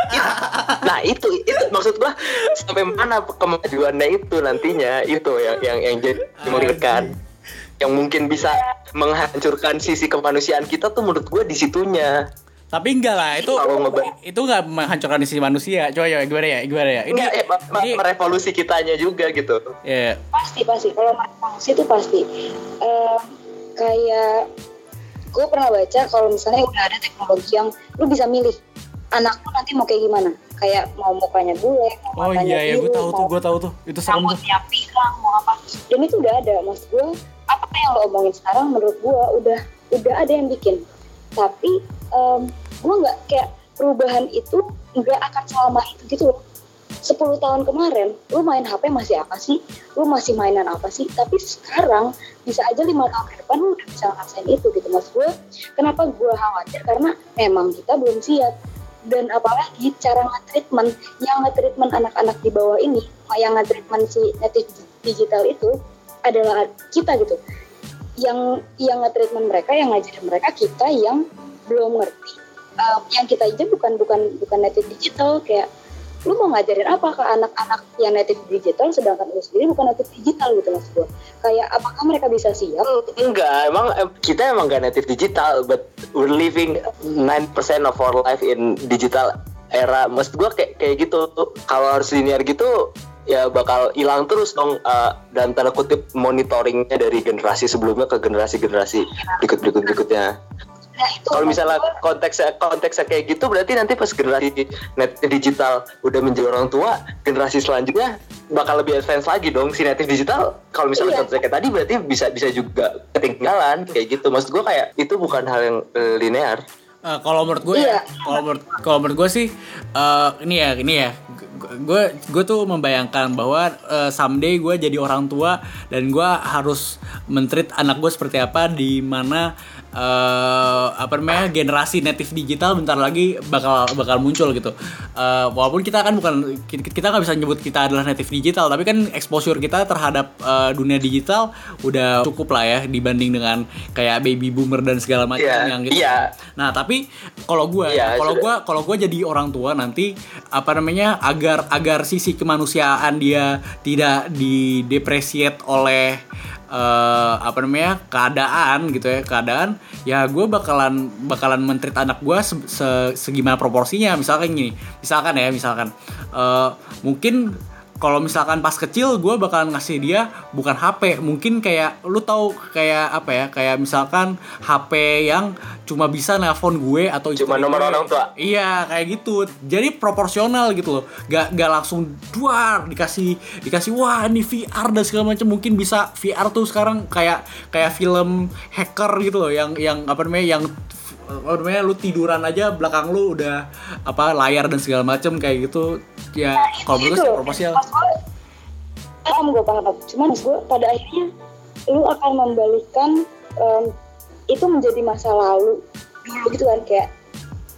nah itu itu maksud gua sampai mana kemajuannya itu nantinya. Itu yang yang yang jadi mengerikan yang mungkin bisa menghancurkan sisi kemanusiaan kita tuh menurut gua di situnya Tapi enggak lah, itu itu enggak menghancurkan isi manusia. Coba ya gimana ya? Gimana ya? Ini Enggak, eh, ini merevolusi kitanya juga gitu ya, pasti pasti kalau revolusi itu pasti Em, kayak gue pernah baca kalau misalnya udah ada teknologi yang lu bisa milih anak lu nanti mau kayak gimana kayak mau mukanya bule mau Oh iya ya, gue tahu tuh, gue tahu tuh. Itu serem tuh. rambutnya pirang mau apa dan itu udah ada mas gue apa yang lo omongin sekarang menurut gue udah udah ada yang bikin. Tapi em, gue nggak kayak perubahan itu nggak akan selama itu gitu loh. 10 tahun kemarin lu main HP masih apa sih? Lu masih mainan apa sih? Tapi sekarang bisa aja lima tahun ke depan lu udah bisa ngerasain itu gitu. Mas gue kenapa gue khawatir? Karena memang kita belum siap. Dan apalagi cara nge-treatment yang nge-treatment anak-anak di bawah ini yang nge-treatment si native digital itu adalah kita gitu. Yang yang nge-treatment mereka yang ngajarin mereka kita yang belum ngerti. Uh, yang kita aja bukan bukan bukan native digital kayak lu mau ngajarin apa ke anak-anak yang native digital sedangkan lu sendiri bukan native digital gitu mas gue kayak apakah mereka bisa siap? Enggak emang kita emang gak native digital but we're living 9% of our life in digital era. Maksud gua kayak kayak gitu kalau harus linear gitu ya bakal hilang terus dong eh, dalam tanda kutip monitoringnya dari generasi sebelumnya ke generasi-generasi berikut berikut berikutnya nah itu kalau mas misalnya konteksnya konteksnya kayak gitu berarti nanti pas generasi net digital udah menjadi orang tua generasi selanjutnya bakal lebih advance lagi dong si native digital. Kalau misalnya Iya. contohnya kayak tadi berarti bisa bisa juga ketinggalan kayak gitu. Maksud gue kayak itu bukan hal yang eh, linear Eh, kalau menurut gue ya, Iya. kalau menurut kalau menurut gue sih eh, ini ya ini ya gue gue tuh membayangkan bahwa eh, someday gue jadi orang tua dan gue harus mentreat anak gue seperti apa di mana eh, apa namanya generasi native digital bentar lagi bakal bakal muncul gitu. Eh, walaupun kita kan bukan kita nggak bisa nyebut kita adalah native digital, tapi kan exposure kita terhadap eh, dunia digital udah cukup lah ya dibanding dengan kayak baby boomer dan segala macam Iya, yang gitu. iya. Nah tapi kalau gue, Iya, kalau gue, kalau gue jadi orang tua nanti apa namanya agar agar sisi kemanusiaan dia tidak didepresiate oleh eh, apa namanya keadaan gitu ya keadaan ya gue bakalan bakalan mentrit anak gue se, se- segimana proporsinya. Misalkan gini misalkan ya misalkan eh, mungkin kalau misalkan pas kecil gue bakalan ngasih dia bukan HP mungkin kayak lu tahu kayak apa ya kayak misalkan HP yang cuma bisa nelpon gue atau Cuma nomor gue. orang tua. iya kayak gitu. Jadi proporsional gitu loh. Gak gak langsung duar dikasih dikasih wah ini VR dan segala macam mungkin bisa VR tuh sekarang kayak kayak film hacker gitu loh yang yang apa namanya yang apa namanya lu tiduran aja belakang lu udah apa layar dan segala macam kayak gitu. Ya kalau menurut gue sih proporsional. Paham gue paham. Cuman gue pada akhirnya lu akan membalikkan em, itu menjadi masa lalu. Dulu gitu kan kayak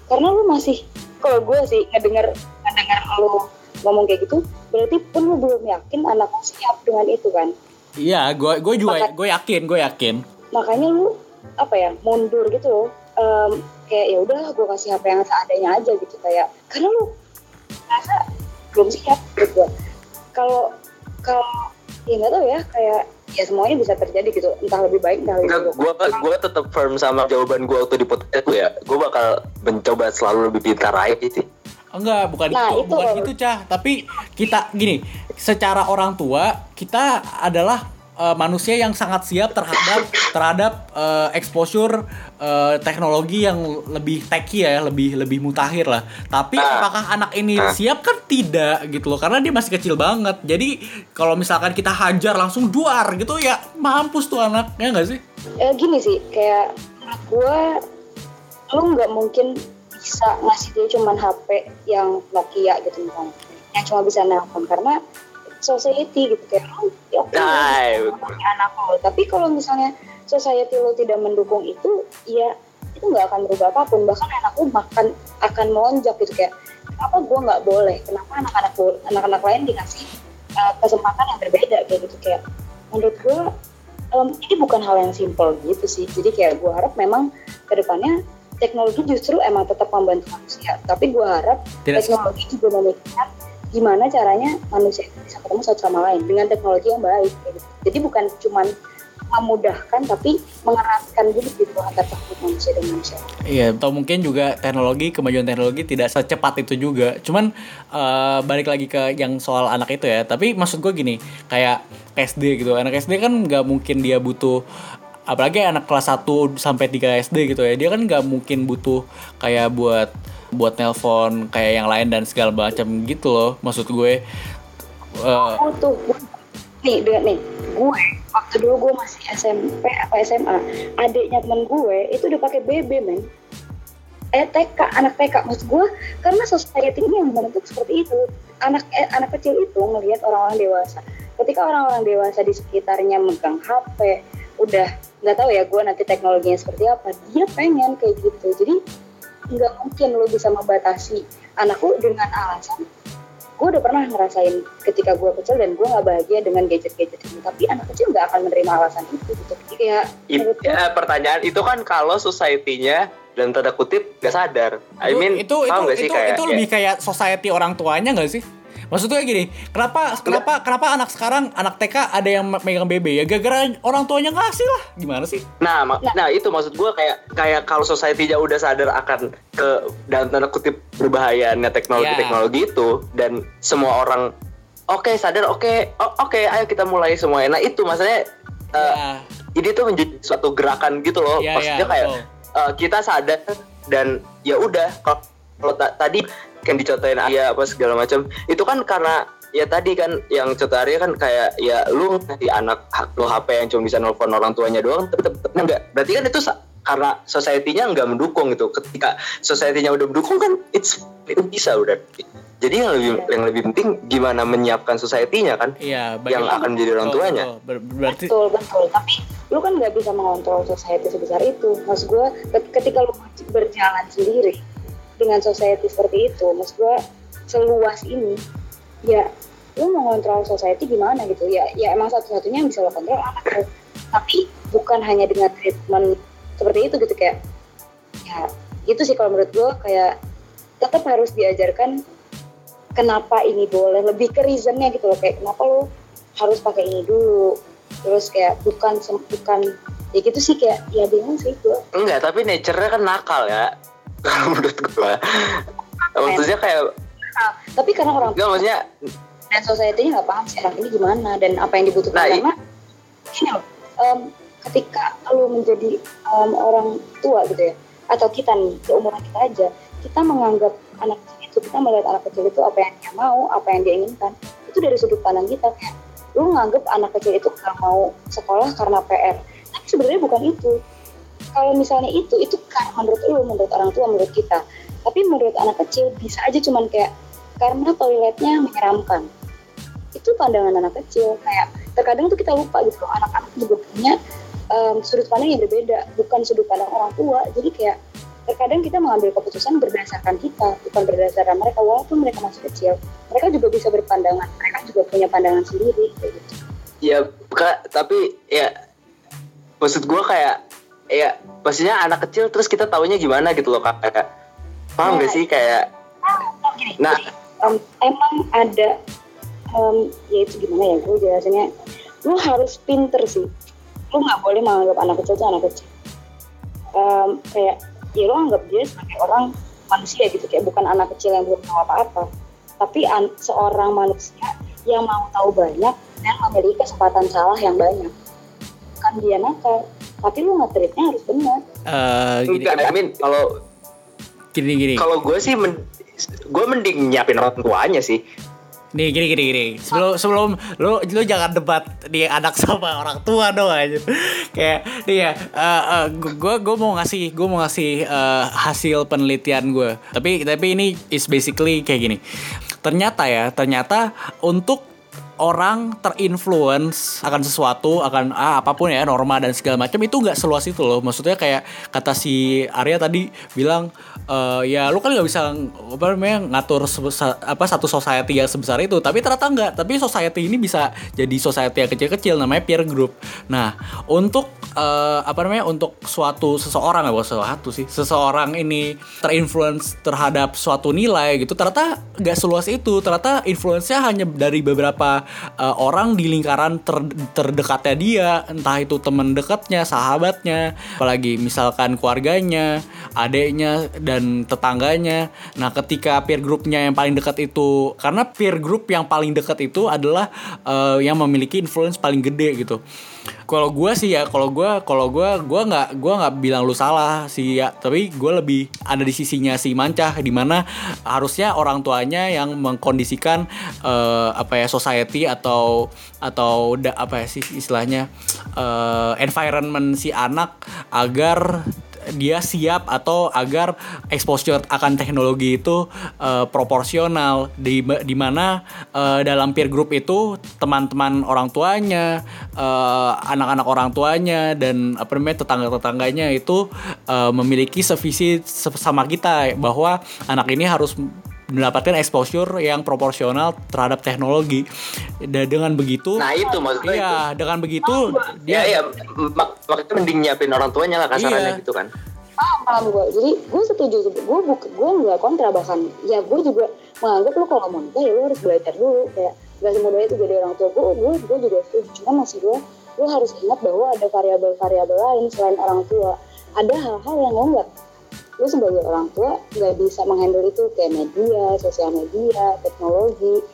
karena lu masih kalau gue sih ngedenger ngedenger lu ngomong kayak gitu berarti pun lu belum yakin anak lu siap dengan itu kan? Iya gue gue juga gue yakin gue yakin. Makanya lu apa ya mundur gitu loh. Em, kayak ya udah gue kasih HP yang seadanya aja gitu kayak karena lu rasa belum siap gitu. Kalau kalau ya nggak tahu ya kayak ya semuanya bisa terjadi gitu entah lebih baik entah lebih Enggak, buruk gue gua tetap firm sama jawaban gue waktu di podcast gue ya. Gue bakal mencoba selalu lebih pintar aja sih. Enggak, bukan Nah, itu, itu. bukan gitu, Cah. Tapi kita gini, secara orang tua, kita adalah eh, manusia yang sangat siap terhadap terhadap eh, exposure eh, teknologi yang lebih techy ya, lebih lebih mutakhir lah. Tapi Ah. apakah anak ini Ah. siap kan tidak gitu loh, karena dia masih kecil banget. Jadi kalau misalkan kita hajar langsung duar gitu ya mampus tuh anak, ya nggak sih? eh, gini sih kayak gue lu nggak mungkin bisa ngasih dia cuman HP yang Nokia gitu misalnya yang cuma bisa nelpon karena society gitu kayak lu ya oke Nah, lu punya anak lo tapi kalau misalnya society lo tidak mendukung itu ya itu nggak akan berubah apa pun. Bahkan anak lu makan akan melonjak gitu kayak kenapa gue nggak boleh? Kenapa anak-anak anak-anak lain dikasih uh, kesempatan yang berbeda? Kayak gitu kayak menurut gue em, ini bukan hal yang simpel gitu sih. Jadi kayak gue harap memang ke depannya teknologi justru emang tetap membantu manusia. Tapi gue harap Tidak- teknologi juga memikirkan gimana caranya manusia itu bisa ketemu satu sama lain dengan teknologi yang baik gitu. jadi bukan cuman memudahkan tapi mengeratkan gitu gitu antar satu manusia dan manusia Iya, atau mungkin juga teknologi kemajuan teknologi tidak secepat itu juga. Cuman eh, balik lagi ke yang soal anak itu ya. Tapi maksud gue gini, kayak SD gitu. Anak SD kan nggak mungkin dia butuh apalagi anak kelas 1 sampai 3 SD gitu ya. Dia kan nggak mungkin butuh kayak buat buat nelpon kayak yang lain dan segala macam gitu loh. Maksud gue eh, oh tuh nih dengan nih. Gue waktu dulu gue masih SMP apa SMA adiknya temen gue itu udah pakai BB men. Eh TK anak TK maksud gue karena society ini yang membentuk seperti itu anak eh, anak kecil itu ngelihat orang-orang dewasa. Ketika orang-orang dewasa di sekitarnya megang HP udah nggak tahu ya gue nanti teknologinya seperti apa dia pengen kayak gitu. Jadi nggak mungkin lo bisa membatasi anakku dengan alasan gue udah pernah ngerasain ketika gue kecil dan gue nggak bahagia dengan gadget-gadget ini tapi anak kecil nggak akan menerima alasan itu gitu ya It- menurut gue ya, pertanyaan itu kan kalau society-nya dan tanda kutip gak sadar. I mean, itu itu itu, gak sih itu, kayak, itu lebih kayak society orang tuanya nggak sih? Maksudnya gini, kenapa kenapa kenapa anak sekarang anak TK ada yang megang BB ya gara-gara orang tuanya ngasih lah. Gimana sih? Nah, ma- nah itu maksud gue kayak kayak kalau society-nya udah sadar akan ke dalam tanda kutip berbahayanya teknologi-teknologi itu dan semua orang oke sadar oke o- oke ayo kita mulai semuanya. Nah, itu maksudnya eh, Ya. ini tuh menjadi suatu gerakan gitu loh. Iya, Maksudnya iya, kayak betul. eh, kita sadar dan ya udah kalau kalau ta- tadi kan dicontohin Arya apa segala macam. Itu kan karena ya tadi kan yang contoh Arya kan kayak ya lu nanti anak lu HP yang cuma bisa nelfon orang tuanya doang tapi tetep enggak. Berarti kan itu karena society-nya nggak mendukung gitu. Ketika society-nya udah mendukung kan it's itu bisa udah. Jadi yang lebih yang lebih penting gimana menyiapkan society-nya kan? Iya, Yang akan menjadi orang tuanya. Ber- berarti betul betul. Tapi lu kan nggak bisa mengontrol society sebesar itu. Maksud gue ketika lu berjalan sendiri dengan society seperti itu maksud gue seluas ini ya lu mau ngontrol society gimana gitu? Ya ya emang satu-satunya yang bisa lo kontrol anak lo tapi bukan hanya dengan treatment seperti itu gitu kayak ya gitu sih kalau menurut gue kayak tetap harus diajarkan kenapa ini boleh lebih ke reasonnya gitu loh kayak kenapa lo harus pakai ini dulu? Terus kayak bukan bukan ya gitu sih kayak ya bingung sih gue Enggak, tapi nature-nya kan nakal ya. Kalau menurut gua. Maksudnya kayak Nah, tapi karena orang enggak maksudnya dan society-nya nggak paham anak ini gimana dan apa yang dibutuhkan Nah, karena loh em, ketika lu menjadi em, orang tua gitu ya atau kita nih seumuran kita aja kita menganggap anak kecil itu kita melihat anak kecil itu apa yang dia mau apa yang dia inginkan itu dari sudut pandang kita kayak lu nganggap anak kecil itu nggak mau sekolah karena PR tapi sebenarnya bukan itu kalau misalnya itu itu karena menurut lu menurut orang tua menurut kita. Tapi menurut anak kecil bisa aja cuman kayak karena toiletnya menyeramkan. Itu pandangan anak kecil. Kayak terkadang tuh kita lupa gitu anak-anak juga punya em, sudut pandang yang berbeda. Bukan sudut pandang orang tua. Jadi kayak terkadang kita mengambil keputusan berdasarkan kita bukan berdasarkan mereka. Walaupun mereka masih kecil mereka juga bisa berpandangan. Mereka juga punya pandangan sendiri gitu. Ya Kak, tapi ya maksud gua kayak ya pastinya anak kecil terus kita taunya gimana gitu loh. Kayak, paham gak sih? Kayak Nah, gini, Nah. em, emang ada em, ya itu gimana ya? Gue jelasinnya lu harus pinter sih. Lu nggak boleh menganggap anak kecil itu anak kecil. Em, kayak ya lu anggap dia sebagai orang manusia gitu. Kayak bukan anak kecil yang belum tahu apa-apa. Tapi an- seorang manusia yang mau tahu banyak dan memiliki kesempatan salah yang banyak. Kan dia nakal tapi lu nge-treatnya harus benar eh, gini, enggak I mean kalau gini gini. kalau gue sih men, gue mending nyiapin orang tuanya sih Nih gini gini gini. Sebelum sebelum lu lu jangan debat di anak sama orang tua dong aja. Kayak nih ya, eh, gue gue mau ngasih gue mau ngasih eh, hasil penelitian gue. Tapi tapi ini is basically kayak gini. Ternyata ya, ternyata untuk orang terinfluence akan sesuatu akan ah, apa pun ya norma dan segala macam itu nggak seluas itu loh. Maksudnya kayak kata si Arya tadi bilang eh, ya lu kan nggak bisa apa namanya ngatur sebesar, apa satu society yang sebesar itu. Tapi ternyata nggak. Tapi society ini bisa jadi society yang kecil-kecil namanya peer group. Nah untuk eh, apa namanya untuk suatu seseorang bukan sesuatu sih seseorang ini terinfluence terhadap suatu nilai gitu ternyata nggak seluas itu. Ternyata influence-nya hanya dari beberapa eh, orang di lingkaran ter- terdekatnya dia entah itu teman dekatnya sahabatnya apalagi misalkan keluarganya adiknya dan tetangganya. Nah ketika peer groupnya yang paling dekat itu karena peer group yang paling dekat itu adalah eh, yang memiliki influence paling gede gitu. Kalau gue sih ya kalau gue kalau gue gue nggak gue nggak bilang lu salah sih ya tapi gue lebih ada di sisinya si mancah di mana harusnya orang tuanya yang mengkondisikan eh, apa ya society atau atau da- apa ya sih istilahnya eh, environment si anak agar dia siap atau agar exposure akan teknologi itu eh, proporsional. Di di mana eh, dalam peer group itu teman-teman orang tuanya anak-anak orang tuanya dan apa namanya tetangga-tetangganya itu eh, memiliki sevisi sama kita bahwa anak ini harus mendapatkan exposure yang proporsional terhadap teknologi. Dan dengan begitu nah itu maksudnya iya dengan begitu itu. ya ya mak makanya mending nyiapin orang tuanya lah kasarannya Iya. gitu kan. Paham paham gue jadi gue setuju gue buka gue nggak kontra bahkan. Ya gue juga menganggap lu kalau mau nikah ya lu harus belajar dulu. Kayak gak semudah itu jadi orang tua gue gue gue juga setuju. Cuma masih gue lu harus ingat bahwa ada variabel-variabel lain selain orang tua. Ada hal-hal yang lo nggak lu sebagai orang tua nggak bisa menghandle itu kayak media sosial media teknologi.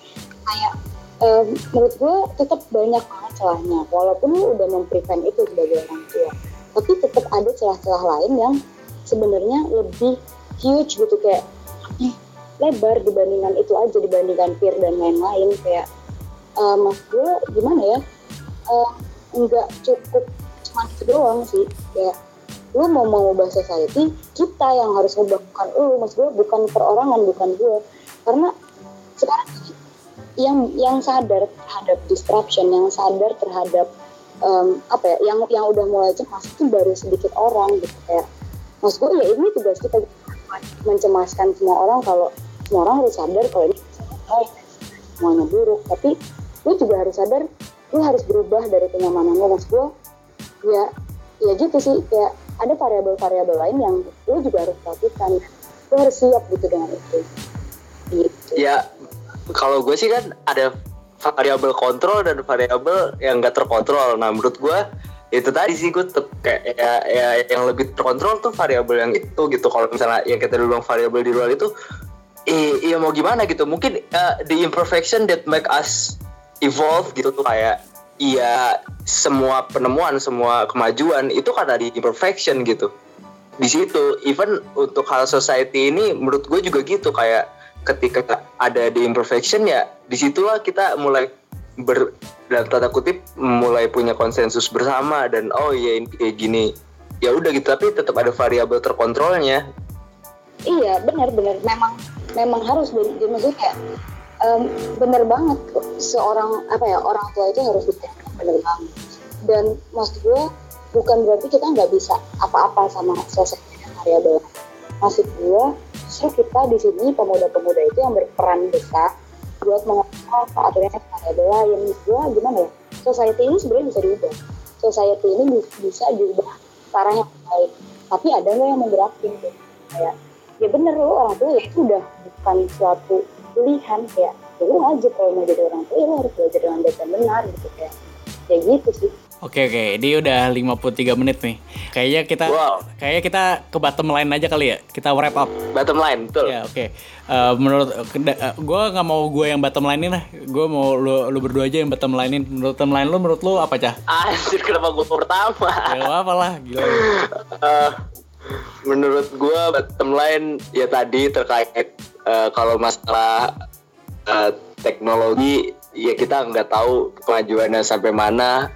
Kayak em, menurut gue tetap banyak banget celahnya. Walaupun lu udah memprevent itu sebagai orang tua. Tapi tetap ada celah-celah lain yang sebenarnya lebih huge gitu. Kayak lebar dibandingkan itu aja dibandingkan peer dan lain-lain. Kayak eh, mas gue gimana ya? Eh, nggak cukup cuma itu doang sih. Kayak lu mau mengubah society kita yang harus ngubah bukan lu mas gue bukan perorangan bukan gue karena sekarang yang yang sadar terhadap disruption yang sadar terhadap em, apa ya yang yang udah mulai cemas itu baru sedikit orang gitu. Kayak maksud gue ya ini tugas kita mencemaskan semua orang kalau semua orang harus sadar kalau ini baik semuanya buruk. Tapi lu juga harus sadar lu harus berubah dari kenyamanan lu maksud gue ya ya gitu sih kayak ada variabel-variabel lain yang lu juga harus lakukan lu harus siap gitu dengan itu gitu Ya kalau gue sih kan ada variabel kontrol dan variabel yang gak terkontrol. Nah menurut gue itu tadi sih gue tetep kayak ya, ya yang lebih terkontrol tuh variabel yang itu gitu. Kalau misalnya yang kita dulu bilang variabel di luar itu, eh, iya mau gimana gitu. Mungkin uh, the imperfection that make us evolve gitu tuh kayak iya semua penemuan, semua kemajuan itu karena di imperfection gitu. Di situ, even untuk hal society ini menurut gue juga gitu. Kayak ketika ada di imperfection ya di situlah kita mulai ber dalam tanda kutip mulai punya konsensus bersama dan oh ya ini kayak gini. Ya udah gitu tapi tetap ada variabel terkontrolnya. Iya benar-benar. Memang memang harus jadi maksudnya em, bener banget seorang apa ya orang tua itu harus ditekan bener banget. Dan maksud gue bukan berarti kita nggak bisa apa-apa sama sosok variabel maksud gue justru kita di sini pemuda-pemuda itu yang berperan besar buat mengontrol keadaan variabel lain gue gimana ya society ini sebenarnya bisa diubah. Society ini bi- bisa diubah ke arah yang baik. Tapi ada nggak yang menggerakin gitu kayak ya bener lo orang tua ya itu udah bukan suatu pilihan kayak ya lu wajib kalau mau jadi orang tua ya lu harus belajar dengan baik dan benar gitu kayak kayak gitu sih Oke oke, ini udah 53 menit nih. Kayaknya kita Wow. kayaknya kita ke bottom line aja kali ya. Kita wrap up. bottom line betul Ya oke. Eh, menurut gue nggak mau gue yang bottom line lah. Gue mau lu, lu berdua aja yang bottom line Menurut bottom line lu menurut lu apa cah? anjir kenapa gue pertama Ya nggak apa lah. Gila. Eh, menurut gue bottom line ya tadi terkait eh, kalau masalah eh, teknologi ya kita nggak tahu kemajuannya sampai mana.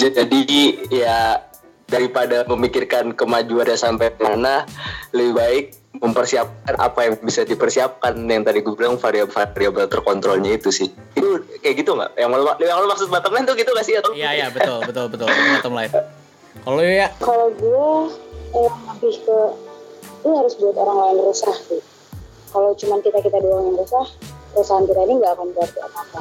Jadi ya daripada memikirkan kemajuannya sampai mana lebih baik mempersiapkan apa yang bisa dipersiapkan. Yang tadi gue bilang variabel-variabel terkontrolnya itu sih. Itu kayak gitu nggak? Yang lo yang lo maksud bottom line tuh gitu gak sih atau? Iya iya betul betul betul. Bottom line. Kalau ya? Kalau gue eh, lebih ke lu harus buat orang lain resah sih kalau cuman kita kita doang yang resah perusahaan kita ini nggak akan berarti apa-apa.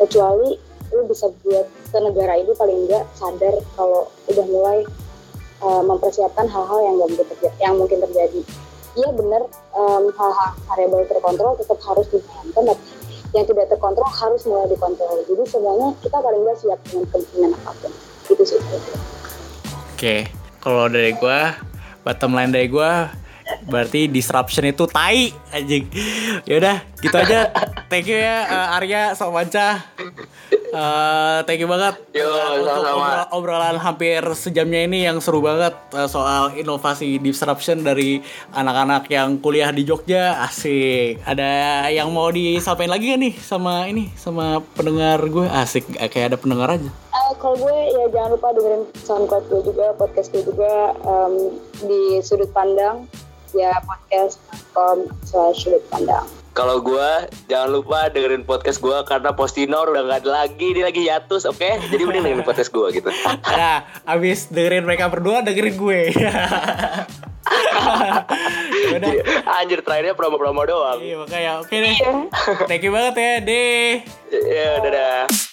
Kecuali lu bisa buat ke negara ini paling enggak sadar kalau udah mulai eh, mempersiapkan hal-hal yang nggak mungkin terjadi yang mungkin terjadi. Iya benar em, hal-hal variabel terkontrol tetap harus dijalankan tapi yang tidak terkontrol harus mulai dikontrol. Jadi semuanya kita paling nggak siap dengan kemungkinan apa pun. Itu sih. Oke, kalau dari gua bottom line dari gua berarti disruption itu tai anjing. Yaudah, gitu aja. Thank you ya eh, Arya Somanca. Eh, thank you banget Yo, eh, untuk sama-sama. obrol- obrolan hampir sejamnya ini yang seru banget eh, soal inovasi disruption dari anak-anak yang kuliah di Jogja. Asik. Ada yang mau disampaikan lagi gak nih sama ini sama pendengar gue? Asik, kayak ada pendengar aja. Eh, kalau gue ya jangan lupa dengerin SoundCloud gue juga, podcast gue juga em, di sudut pandang ya podcast.com slash sudut pandang. Kalau gua jangan lupa dengerin podcast gua karena Postinor udah nggak ada lagi, dia lagi hiatus, oke? Jadi mending dengerin podcast gua gitu. Nah, abis dengerin mereka berdua, dengerin gue. Udah. Anjir terakhirnya promo-promo doang. Iya, makanya oke deh. Thank you banget ya, deh. Ya, dadah.